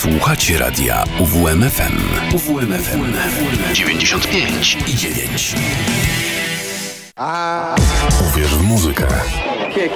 Słuchacie radia UWMFM. UWMFM 95 i 9. Uwierz w muzykę. Ej,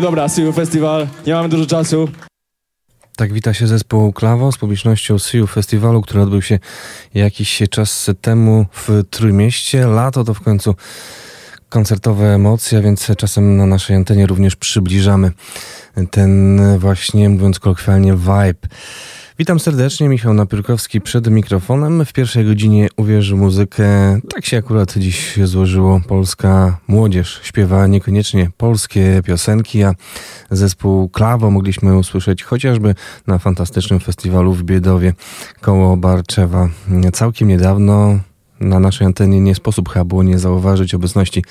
dobra, Siu Festival, nie mamy dużo czasu. Tak wita się zespół Klawo z publicznością Siu Festiwalu, który odbył się jakiś czas temu w Trójmieście. Lato to w końcu koncertowe emocje, więc czasem na naszej antenie również przybliżamy ten właśnie, mówiąc kolokwialnie, vibe. Witam serdecznie, Michał Napierkowski przed mikrofonem. W pierwszej godzinie uwierzy muzykę. Tak się akurat dziś złożyło. Polska młodzież śpiewa niekoniecznie polskie piosenki, a zespół Klawo mogliśmy usłyszeć chociażby na fantastycznym festiwalu w Biedowie koło Barczewa. Całkiem niedawno na naszej antenie nie sposób chyba było nie zauważyć obecności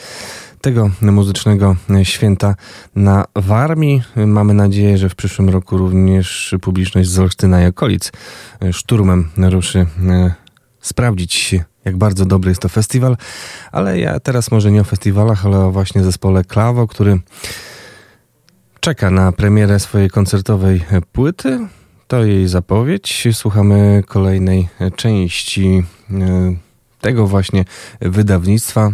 tego muzycznego święta na Warmii. Mamy nadzieję, że w przyszłym roku również publiczność z Olsztyna i okolic szturmem ruszy e, sprawdzić jak bardzo dobry jest to festiwal, ale ja teraz może nie o festiwalach, ale o właśnie zespole Klawo, który czeka na premierę swojej koncertowej płyty. To jej zapowiedź. Słuchamy kolejnej części e, tego właśnie wydawnictwa.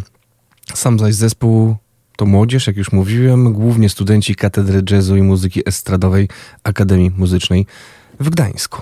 Sam zaś zespół to młodzież, jak już mówiłem, głównie studenci Katedry Jazzu i Muzyki Estradowej Akademii Muzycznej w Gdańsku.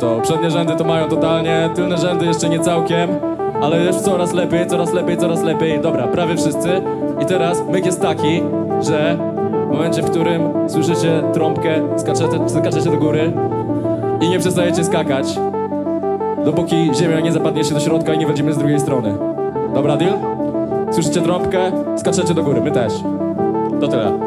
To. Przednie rzędy to mają totalnie, tylne rzędy jeszcze nie całkiem, ale już coraz lepiej, coraz lepiej, coraz lepiej. Dobra, prawie wszyscy. I teraz myk jest taki, że w momencie, w którym słyszycie trąbkę, skaczecie, skaczecie do góry i nie przestajecie skakać, dopóki ziemia nie zapadnie się do środka i nie wejdziemy z drugiej strony. Dobra, deal? Słyszycie trąbkę, skaczecie do góry, my też. To tyle.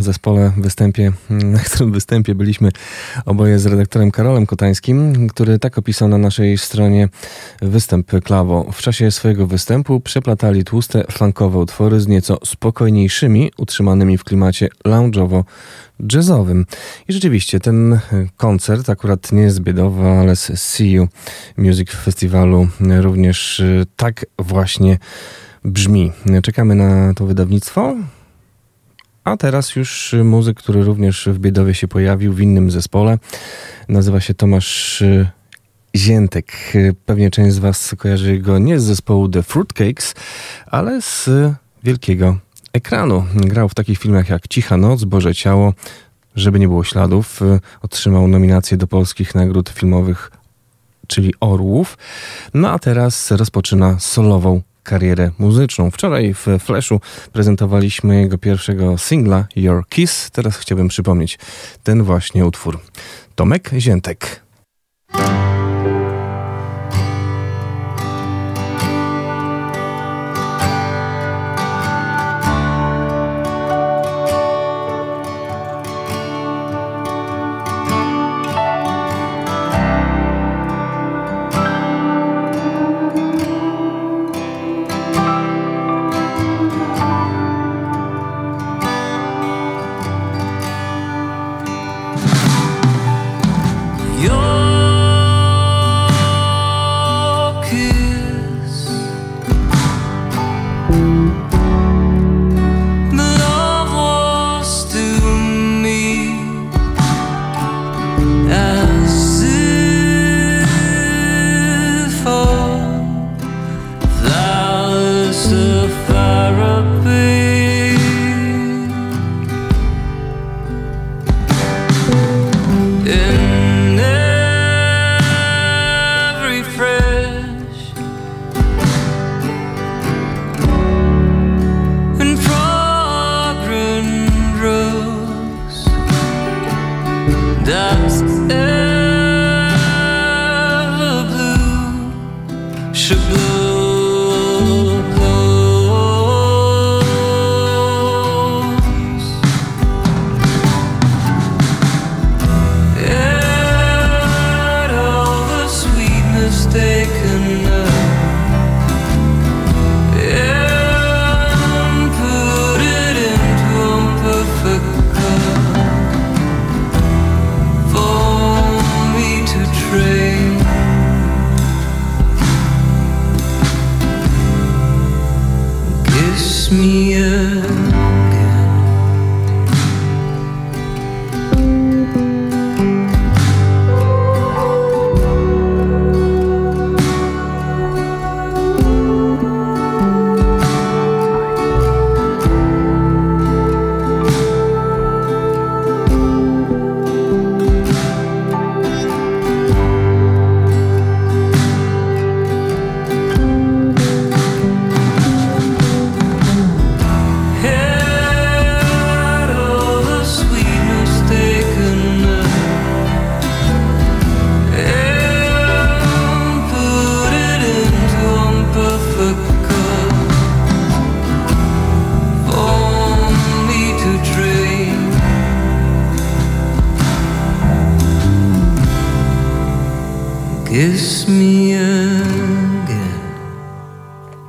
Zespole występie, mm, na którym występie byliśmy oboje z redaktorem Karolem Kotańskim, który tak opisał na naszej stronie występ Klawo. W czasie swojego występu przeplatali tłuste, flankowe utwory z nieco spokojniejszymi, utrzymanymi w klimacie lounge'owo jazzowym. I rzeczywiście ten koncert, akurat nie z Biedowa, ale z You Music Festiwalu również tak właśnie brzmi. Czekamy na to wydawnictwo. A teraz już muzyk, który również w Biedowie się pojawił w innym zespole. Nazywa się Tomasz y, Ziętek. Pewnie część z Was kojarzy go nie z zespołu The Fruitcakes, ale z wielkiego ekranu. Grał w takich filmach jak Cicha Noc, Boże Ciało, żeby nie było śladów. Y, otrzymał nominację do polskich nagród filmowych, czyli Orłów. No a teraz rozpoczyna solową karierę muzyczną. Wczoraj w Flashu prezentowaliśmy jego pierwszego singla Your Kiss. Teraz chciałbym przypomnieć ten właśnie utwór. Tomek Ziętek.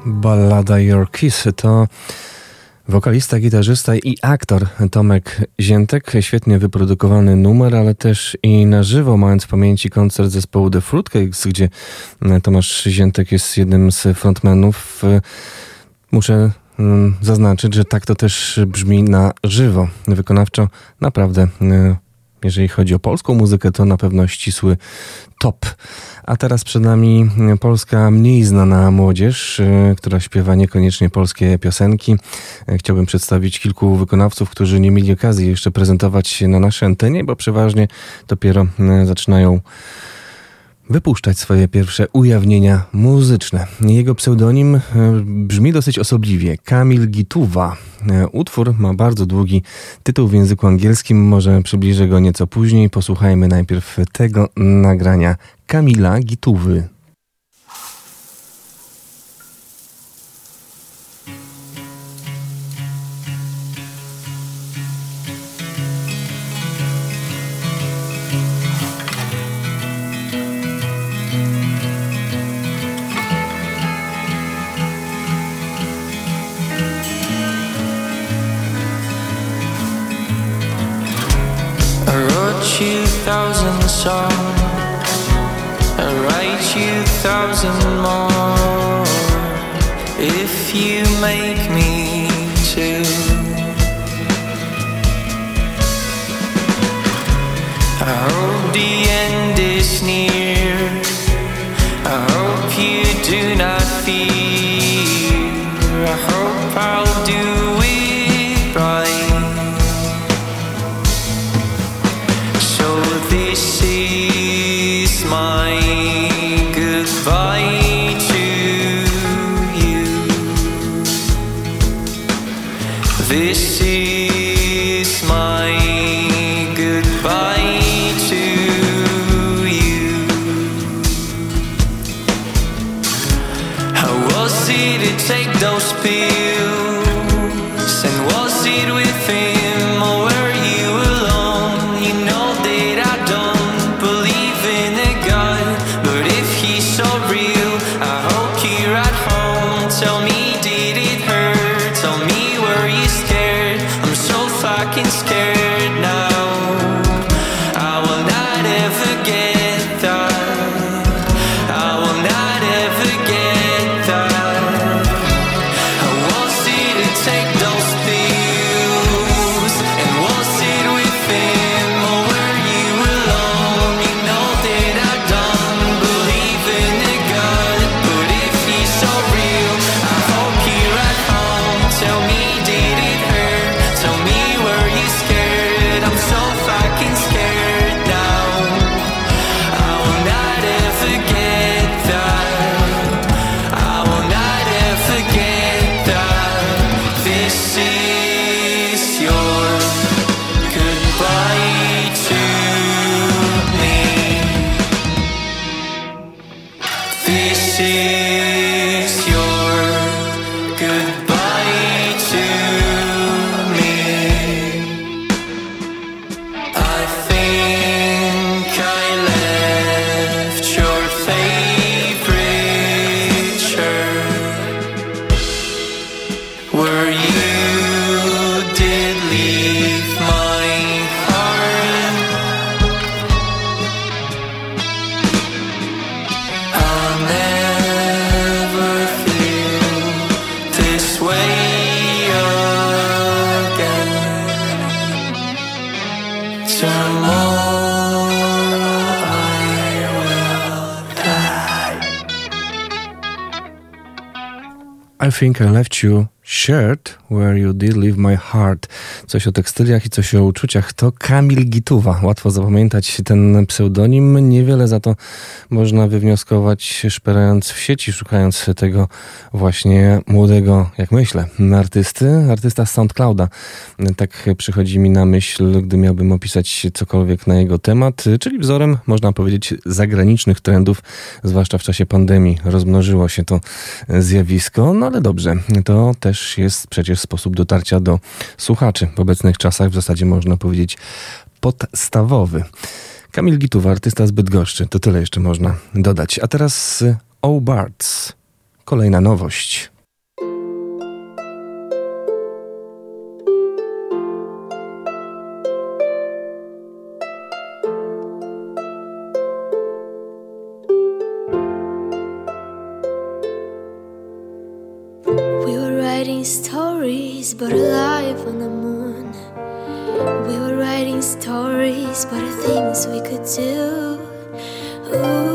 Ballada Your Kiss to wokalista, gitarzysta i aktor Tomek Ziętek. Świetnie wyprodukowany numer, ale też i na żywo, mając w pamięci koncert zespołu The Fruitcakes, gdzie Tomasz Ziętek jest jednym z frontmenów. Muszę mm, zaznaczyć, że tak to też brzmi na żywo. Wykonawczo naprawdę jeżeli chodzi o polską muzykę, to na pewno ścisły top. A teraz przed nami polska mniej znana młodzież, y, która śpiewa niekoniecznie polskie piosenki. Y, chciałbym przedstawić kilku wykonawców, którzy nie mieli okazji jeszcze prezentować się na naszej antenie, bo przeważnie dopiero y, zaczynają wypuszczać swoje pierwsze ujawnienia muzyczne. Jego pseudonim e, brzmi dosyć osobliwie Kamil Gituwa. E, utwór ma bardzo długi tytuł w języku angielskim, może przybliżę go nieco później. Posłuchajmy najpierw tego nagrania Kamila Gituwy. need think I left you shirt where you did leave my heart. Coś o tekstyliach i coś o uczuciach. To Kamil Gituwa. Łatwo zapamiętać ten pseudonim. Niewiele za to można wywnioskować, szperając w sieci, szukając tego właśnie młodego, jak myślę, artysty. Artysta z SoundClouda. Tak przychodzi mi na myśl, gdy miałbym opisać cokolwiek na jego temat, czyli wzorem, można powiedzieć, zagranicznych trendów, zwłaszcza w czasie pandemii. Rozmnożyło się to zjawisko, no ale dobrze, to też jest przecież sposób dotarcia do słuchaczy. W obecnych czasach w zasadzie można powiedzieć podstawowy. Kamil Gituwa, artysta z Bydgoszczy. To tyle jeszcze można dodać. A teraz O Bards. Kolejna nowość. but alive on the stories, but the things we could do. Ooh,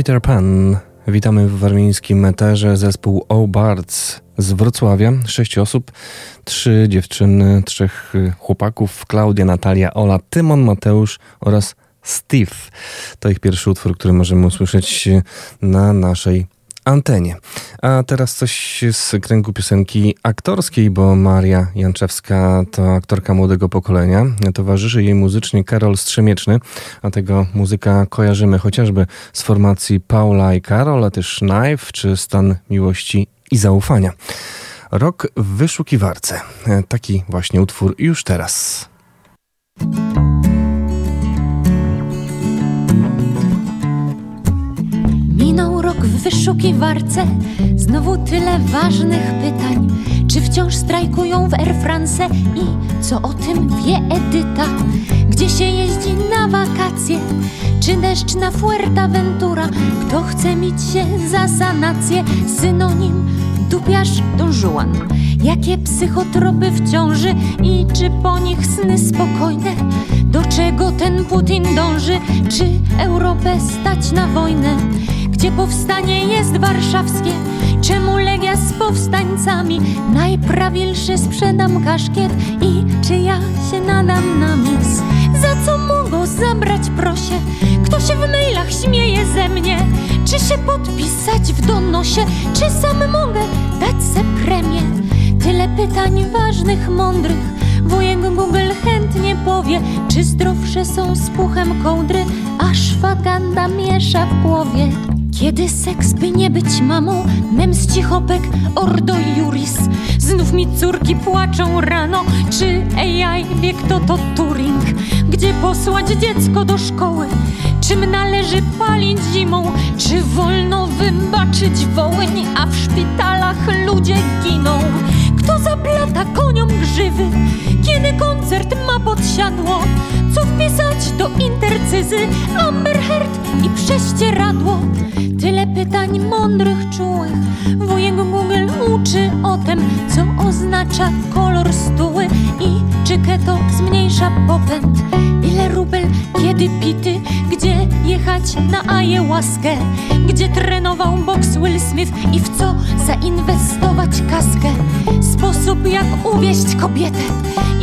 Peter Pan. Witamy w warmińskim eterze zespół O-Bards z Wrocławia. Sześć osób, trzy dziewczyny, trzech y, chłopaków, Klaudia, Natalia, Ola, Tymon, Mateusz oraz Steve. To ich pierwszy utwór, który możemy usłyszeć y, na naszej antenie. A teraz coś z kręgu piosenki aktorskiej, bo Maria Janczewska to aktorka młodego pokolenia. Towarzyszy jej muzycznie Karol Strzemieczny, a tego muzyka kojarzymy chociażby z formacji Paula i Karol, a też Knife czy Stan Miłości i Zaufania. Rok w wyszukiwarce. Taki właśnie utwór już teraz. Wyszukiwarce, znowu tyle ważnych pytań. Czy wciąż strajkują w Air France i co o tym wie Edyta? Gdzie się jeździ na wakacje? Czy deszcz na Fuerteventura? Kto chce mieć się za sanację? Synonim dupiarz Don Juan. Jakie psychotropy w ciąży i czy po nich sny spokojne? Do czego ten Putin dąży? Czy Europę stać na wojnę? Gdzie powstanie jest warszawskie? Czemu Legia z powstańcami? Najprawilszy sprzedam kaszkiet i czy ja się nadam na mis? Za co mogą zabrać prosie? Kto się w mailach śmieje ze mnie? Czy się podpisać w donosie? Czy sam mogę dać se premię? Tyle pytań ważnych, mądrych Wujek Google chętnie powie Czy zdrowsze są z puchem kołdry A szwaganda miesza w głowie kiedy seks by nie być mamą, mem z cichopek, ordo juris. Znów mi córki płaczą rano, czy AI wie kto to Turing? Gdzie posłać dziecko do szkoły? Czym należy palić zimą? Czy wolno wybaczyć wołyń, a w szpitalach ludzie giną? Kto zaplata koniom grzywy? Kiedy koncert ma podsiadło? Co wpisać do intercyzy? Amber Heard i prześcieradło? Tyle pytań mądrych, czułych Wujek Google uczy o tym, co oznacza kolor stuły I czy keto zmniejsza popęd Ile rubel, kiedy pity Gdzie jechać na ayahuaskę Gdzie trenował boks Will Smith I w co zainwestować kaskę Sposób jak uwieść kobietę.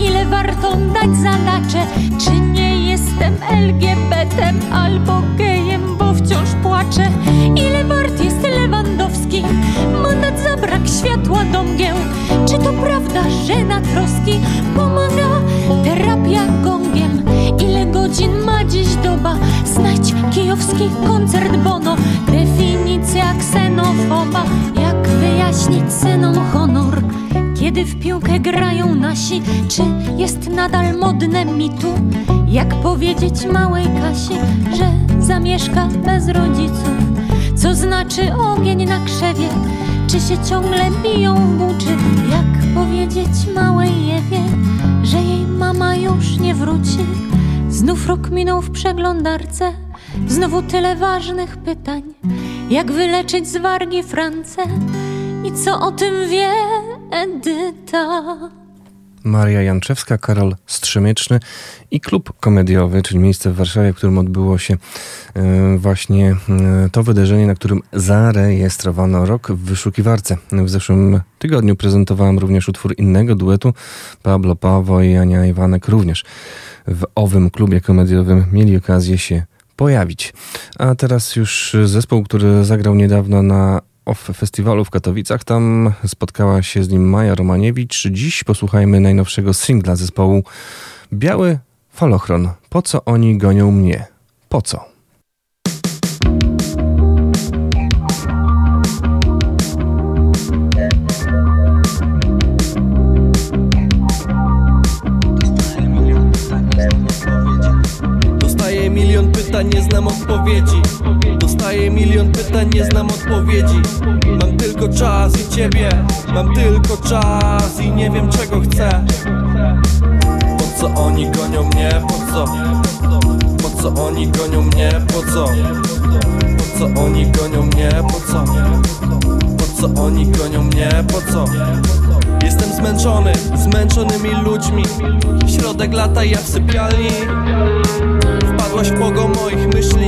Ile warto dać za nacze Czy nie jestem LGBT albo gejem, bo wciąż płaczę. Ile wart jest Lewandowski? Mandat za brak światła do mgieł. Czy to prawda, że na troski Pomaga terapia gongiem Ile godzin ma dziś doba? Znajdź kijowski koncert Bono. Definicja ksenofoba. Jak wyjaśnić synom honor kiedy w piłkę grają nasi, czy jest nadal modne mitu? Jak powiedzieć małej Kasi, że zamieszka bez rodziców? Co znaczy ogień na krzewie? Czy się ciągle biją w buczy? Jak powiedzieć małej Ewie, że jej mama już nie wróci? Znów rok minął w przeglądarce, znowu tyle ważnych pytań. Jak wyleczyć z wargi France? I co o tym wie Edyta? Maria Janczewska, Karol Strzemieczny i klub komediowy, czyli miejsce w Warszawie, w którym odbyło się e, właśnie e, to wydarzenie, na którym zarejestrowano rok w wyszukiwarce. W zeszłym tygodniu prezentowałem również utwór innego duetu, Pablo Pawo i Ania Iwanek również w owym klubie komediowym mieli okazję się pojawić. A teraz już zespół, który zagrał niedawno na OFF Festiwalu w Katowicach. Tam spotkała się z nim Maja Romaniewicz. Dziś posłuchajmy najnowszego singla zespołu Biały Falochron. Po co oni gonią mnie? Po co? Nie znam odpowiedzi Dostaję milion pytań, nie znam odpowiedzi Mam tylko czas i ciebie Mam tylko czas i nie wiem czego chcę Po co oni gonią mnie, po co? Po co oni gonią mnie, po co? Po co oni gonią mnie, po co? Po co oni gonią mnie, po co? Jestem zmęczony, zmęczonymi ludźmi Środek lata ja w sypialni Wpadłaś w pogo moich myśli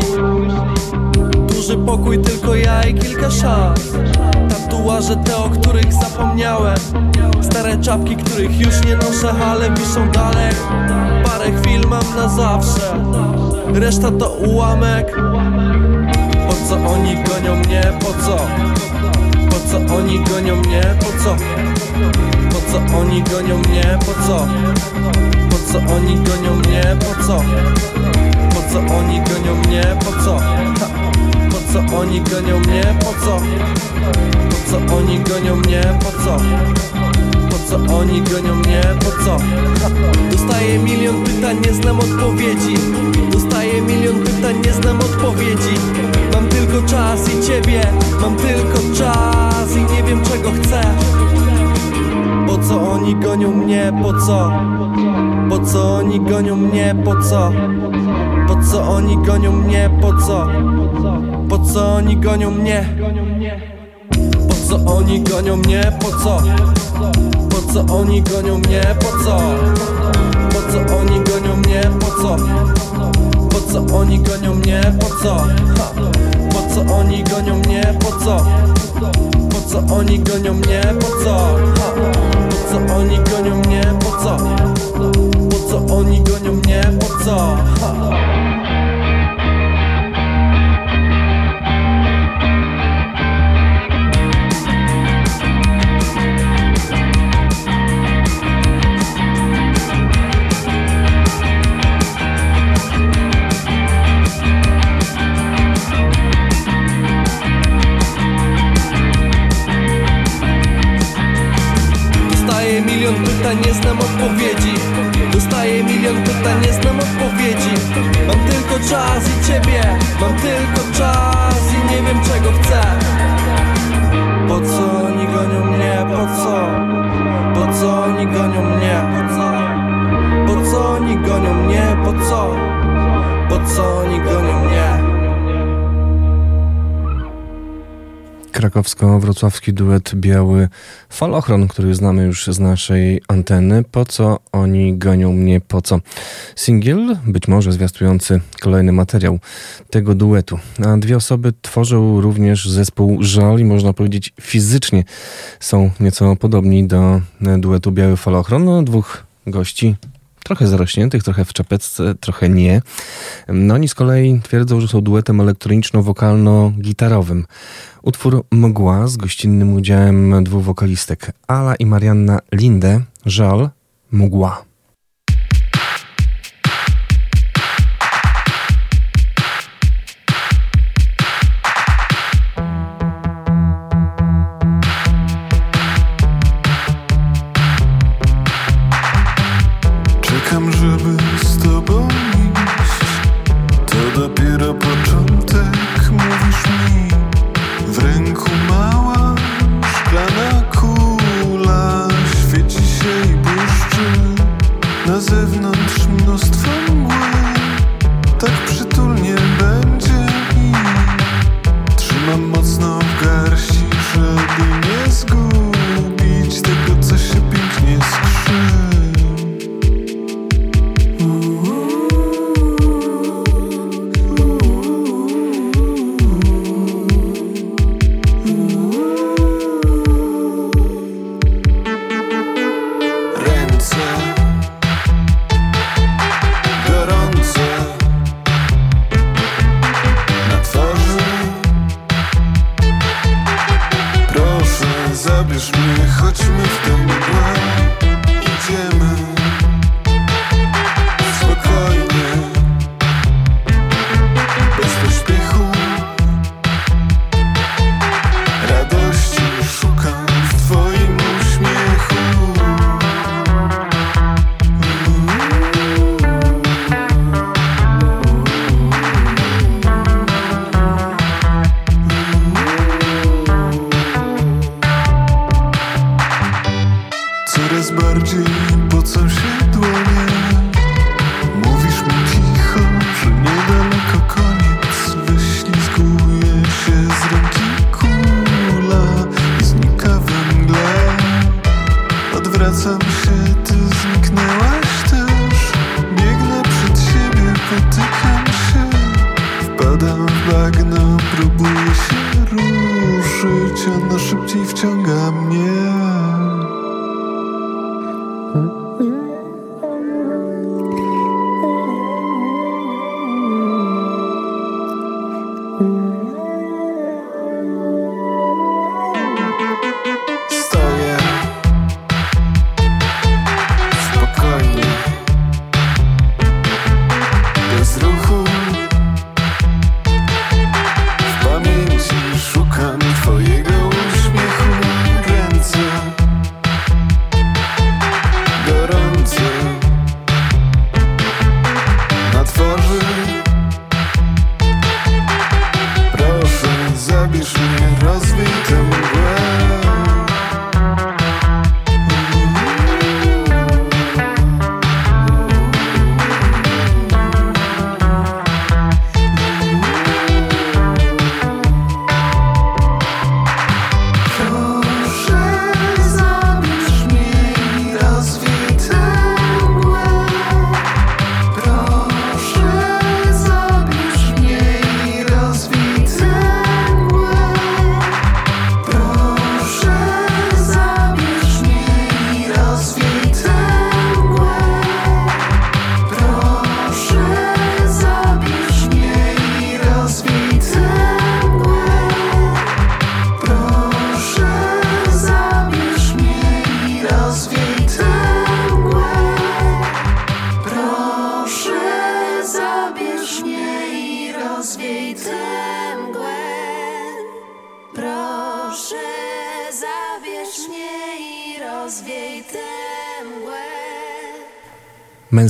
Duży pokój, tylko ja i kilka szans Tatuaże te, o których zapomniałem Stare czapki, których już nie noszę, ale wiszą dalej Parę chwil mam na zawsze Reszta to ułamek Po co oni gonią mnie, po co? Po co oni gonią mnie, po co? Po co oni gonią mnie, po co? Po co oni gonią mnie, po co? Po co oni gonią mnie, po co? Ha. Co oni gonią mnie, po co? Po co oni gonią mnie, po co? Po co oni gonią mnie, po co? Dostaję milion pytań, nie znam odpowiedzi Dostaję milion pytań, nie znam odpowiedzi Mam tylko czas i ciebie Mam tylko czas i nie wiem czego chcę Po co oni gonią mnie, po co? Po co oni gonią mnie, po co? Po co oni gonią mnie, po co? Po co oni gonią mnie? Po co oni gonią mnie, po co? Po co oni gonią mnie, po co? Po co oni gonią mnie, po co? Po co oni gonią mnie, po co? Po co oni gonią mnie, po co? Po co oni gonią mnie, po co? Po co oni gonią mnie, po co? Po co oni gonią mnie, po co? Ha. Krakowsko-wrocławski duet Biały Falochron, który znamy już z naszej anteny. Po co oni gonią mnie, po co? Singiel, być może zwiastujący kolejny materiał tego duetu. A dwie osoby tworzą również zespół Żal i można powiedzieć fizycznie są nieco podobni do duetu Biały Falochron. No, dwóch gości trochę zarośniętych, trochę w czapeczce, trochę nie. No oni z kolei twierdzą, że są duetem elektroniczno-wokalno-gitarowym. Utwór Mgła z gościnnym udziałem dwóch wokalistek Ala i Marianna Linde, Żal, Mgła.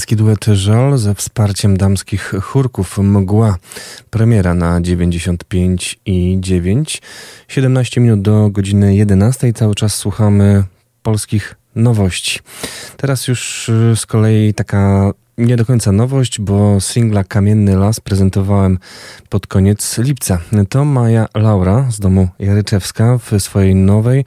Męski duet Żal ze wsparciem damskich chórków Mgła. Premiera na 95 i 9. 17 minut do godziny 11. Cały czas słuchamy polskich nowości. Teraz już y, z kolei taka nie do końca nowość, bo singla Kamienny Las prezentowałem pod koniec lipca. To Maja Laura z domu Jaryczewska w swojej nowej,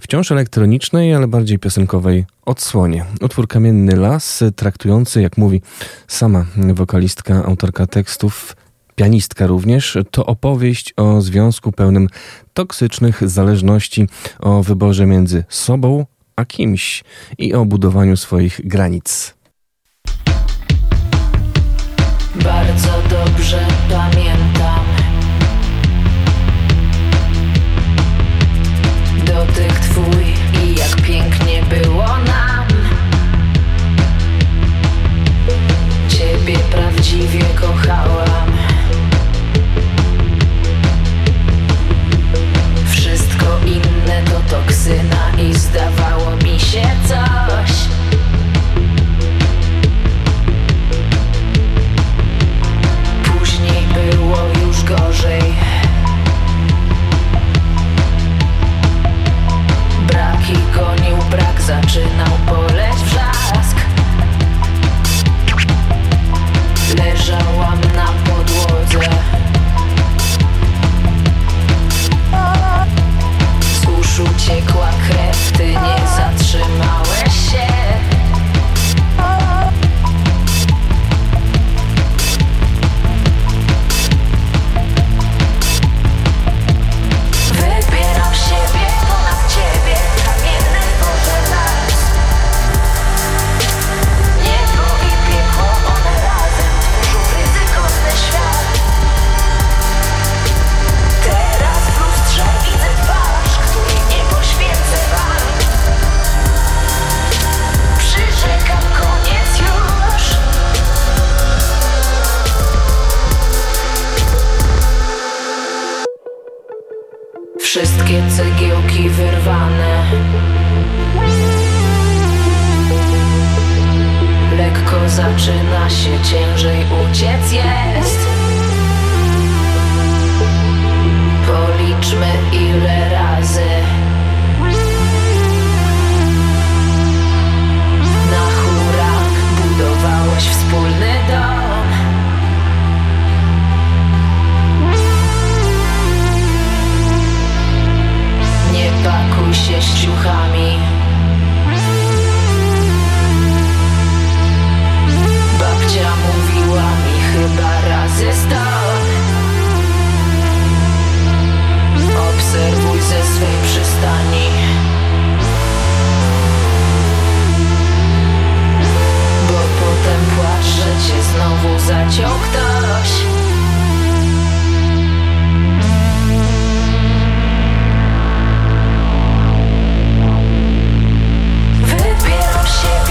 wciąż elektronicznej, ale bardziej piosenkowej odsłonie. Utwór Kamienny Las, traktujący, jak mówi sama wokalistka, autorka tekstów, pianistka również, to opowieść o związku pełnym toksycznych zależności, o wyborze między sobą a kimś i o budowaniu swoich granic. Bardzo dobrze pamiętam. Dotyk twój i jak pięknie było nam. Ciebie prawdziwie kochałam. Wszystko inne to toksyna i zdawało mi się coś gorzej. Braki gonił brak, zaczynał poleć wrzask. Leżałam na podłodze. Z uszu ciekła krew, ty nie zatrzymałeś się Wszystkie cegiełki wyrwane. Lekko zaczyna się ciężej uciec jest. Policzmy ile razy. Na hura budowałeś wspólny dom się ściuchami Babcia mówiła mi chyba razy stop Obserwuj ze swej przystani. Bo potem płacz, że cię znowu zaciął ktoś. shit.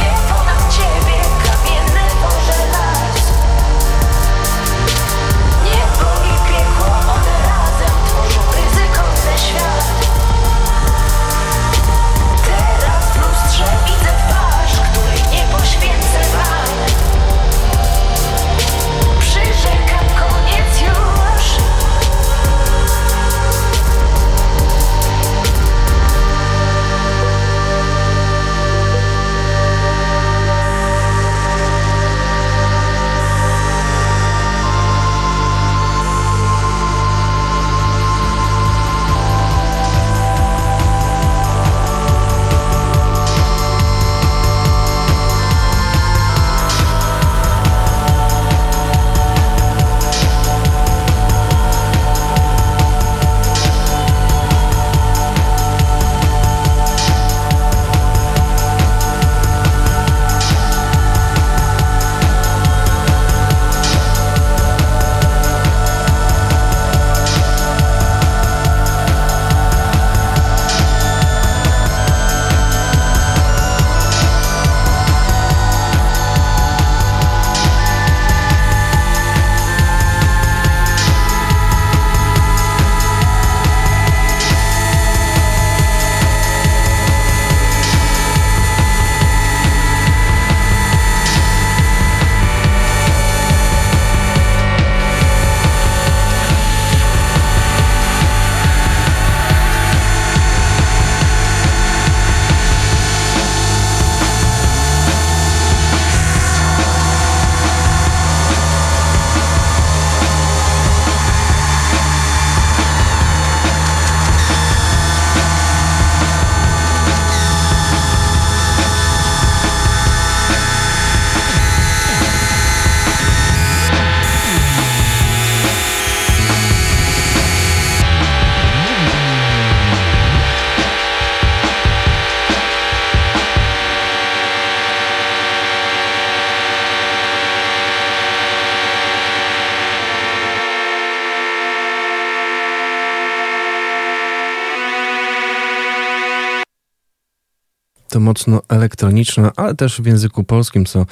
To mocno elektroniczne, ale też w języku polskim, co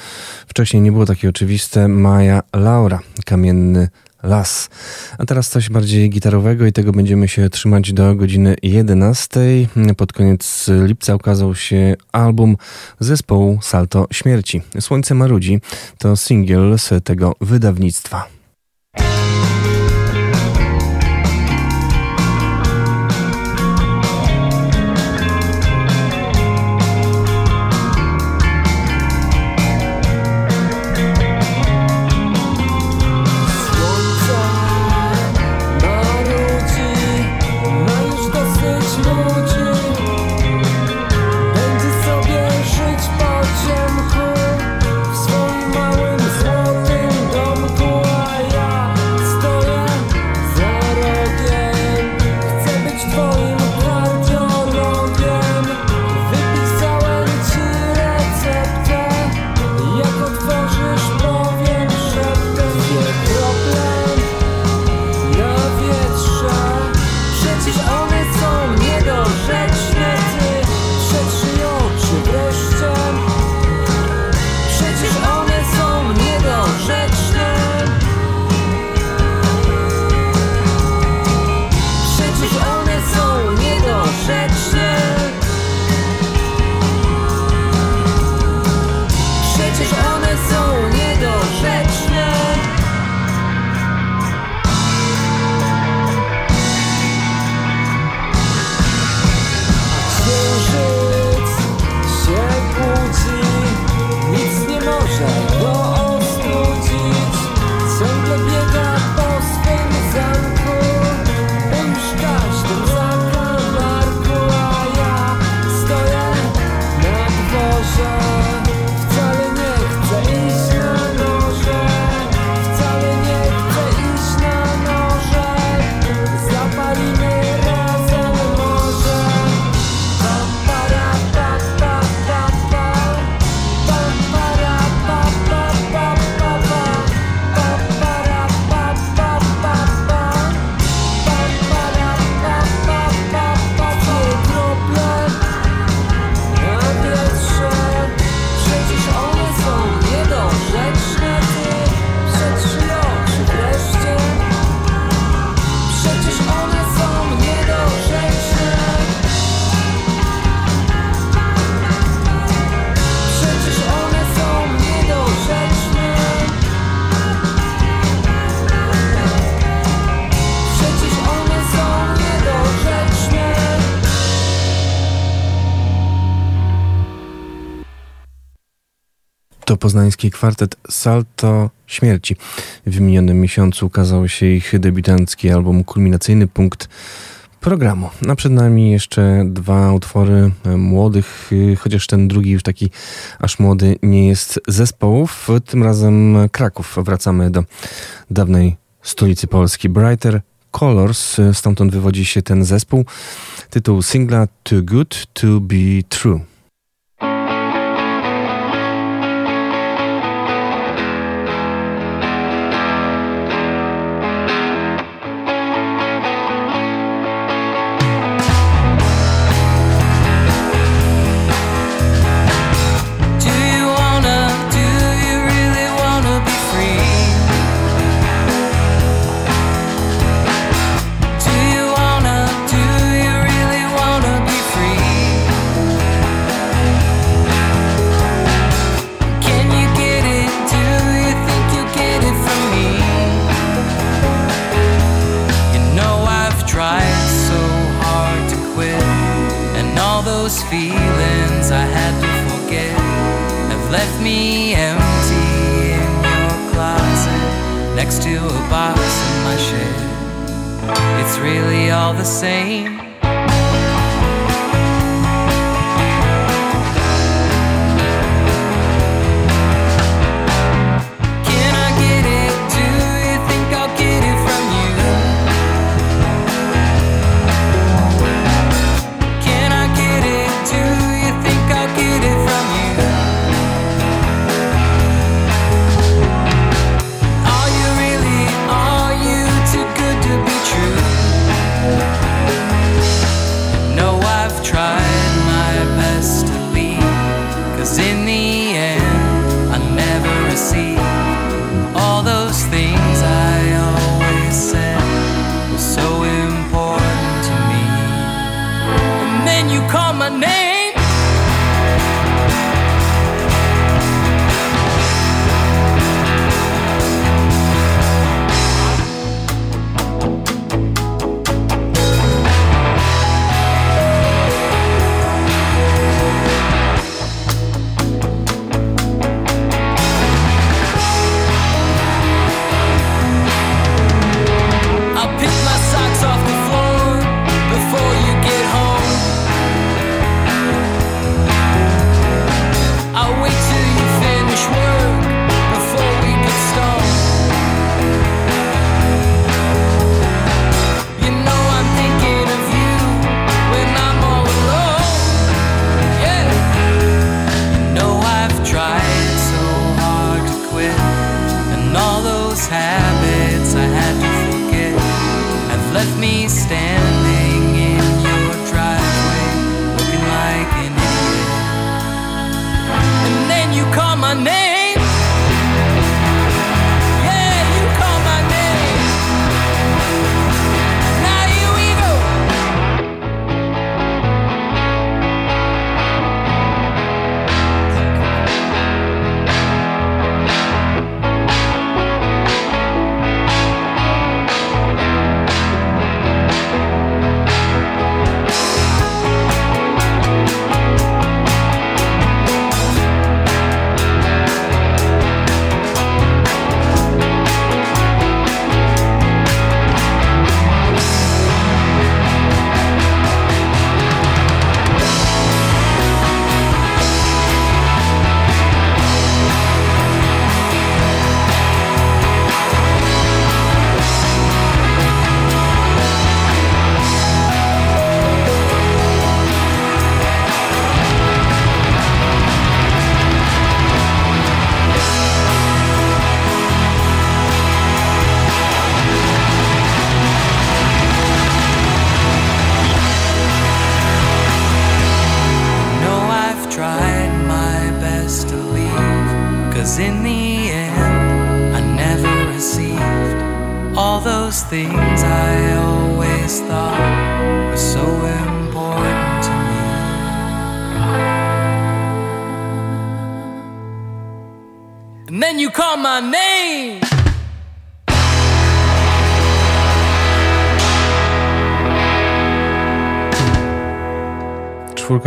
wcześniej nie było takie oczywiste. Maja Laura, Kamienny Las. A teraz coś bardziej gitarowego i tego będziemy się trzymać do godziny 11. Pod koniec lipca ukazał się album zespołu Salto Śmierci. Słońce Marudzi to singiel z tego wydawnictwa. Poznański kwartet Salto Śmierci. W minionym miesiącu ukazał się ich debiutancki album Kulminacyjny Punkt programu. A przed nami jeszcze dwa utwory młodych, chociaż ten drugi już taki aż młody nie jest zespołów. Tym razem Kraków. Wracamy do dawnej stolicy Polski. Brighter Colors, stamtąd wywodzi się ten zespół. Tytuł singla Too Good to Be True.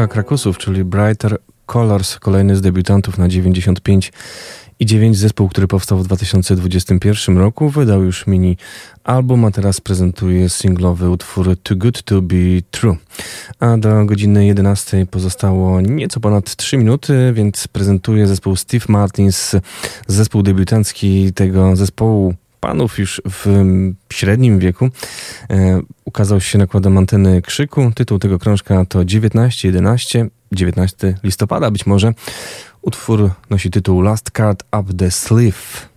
Krakusów, czyli Brighter Colors, kolejny z debiutantów na 95 i 9 zespół, który powstał w 2021 roku, wydał już mini album, a teraz prezentuje singlowy utwór Too Good To Be True. A do godziny 11 pozostało nieco ponad 3 minuty, więc prezentuje zespół Steve Martins, zespół debiutancki tego zespołu panów już w mm, średnim wieku. E, ukazał się nakładem anteny Krzyku. Tytuł tego krążka to 1911, 19 listopada być może. Utwór nosi tytuł Last Card Up the Sleeve.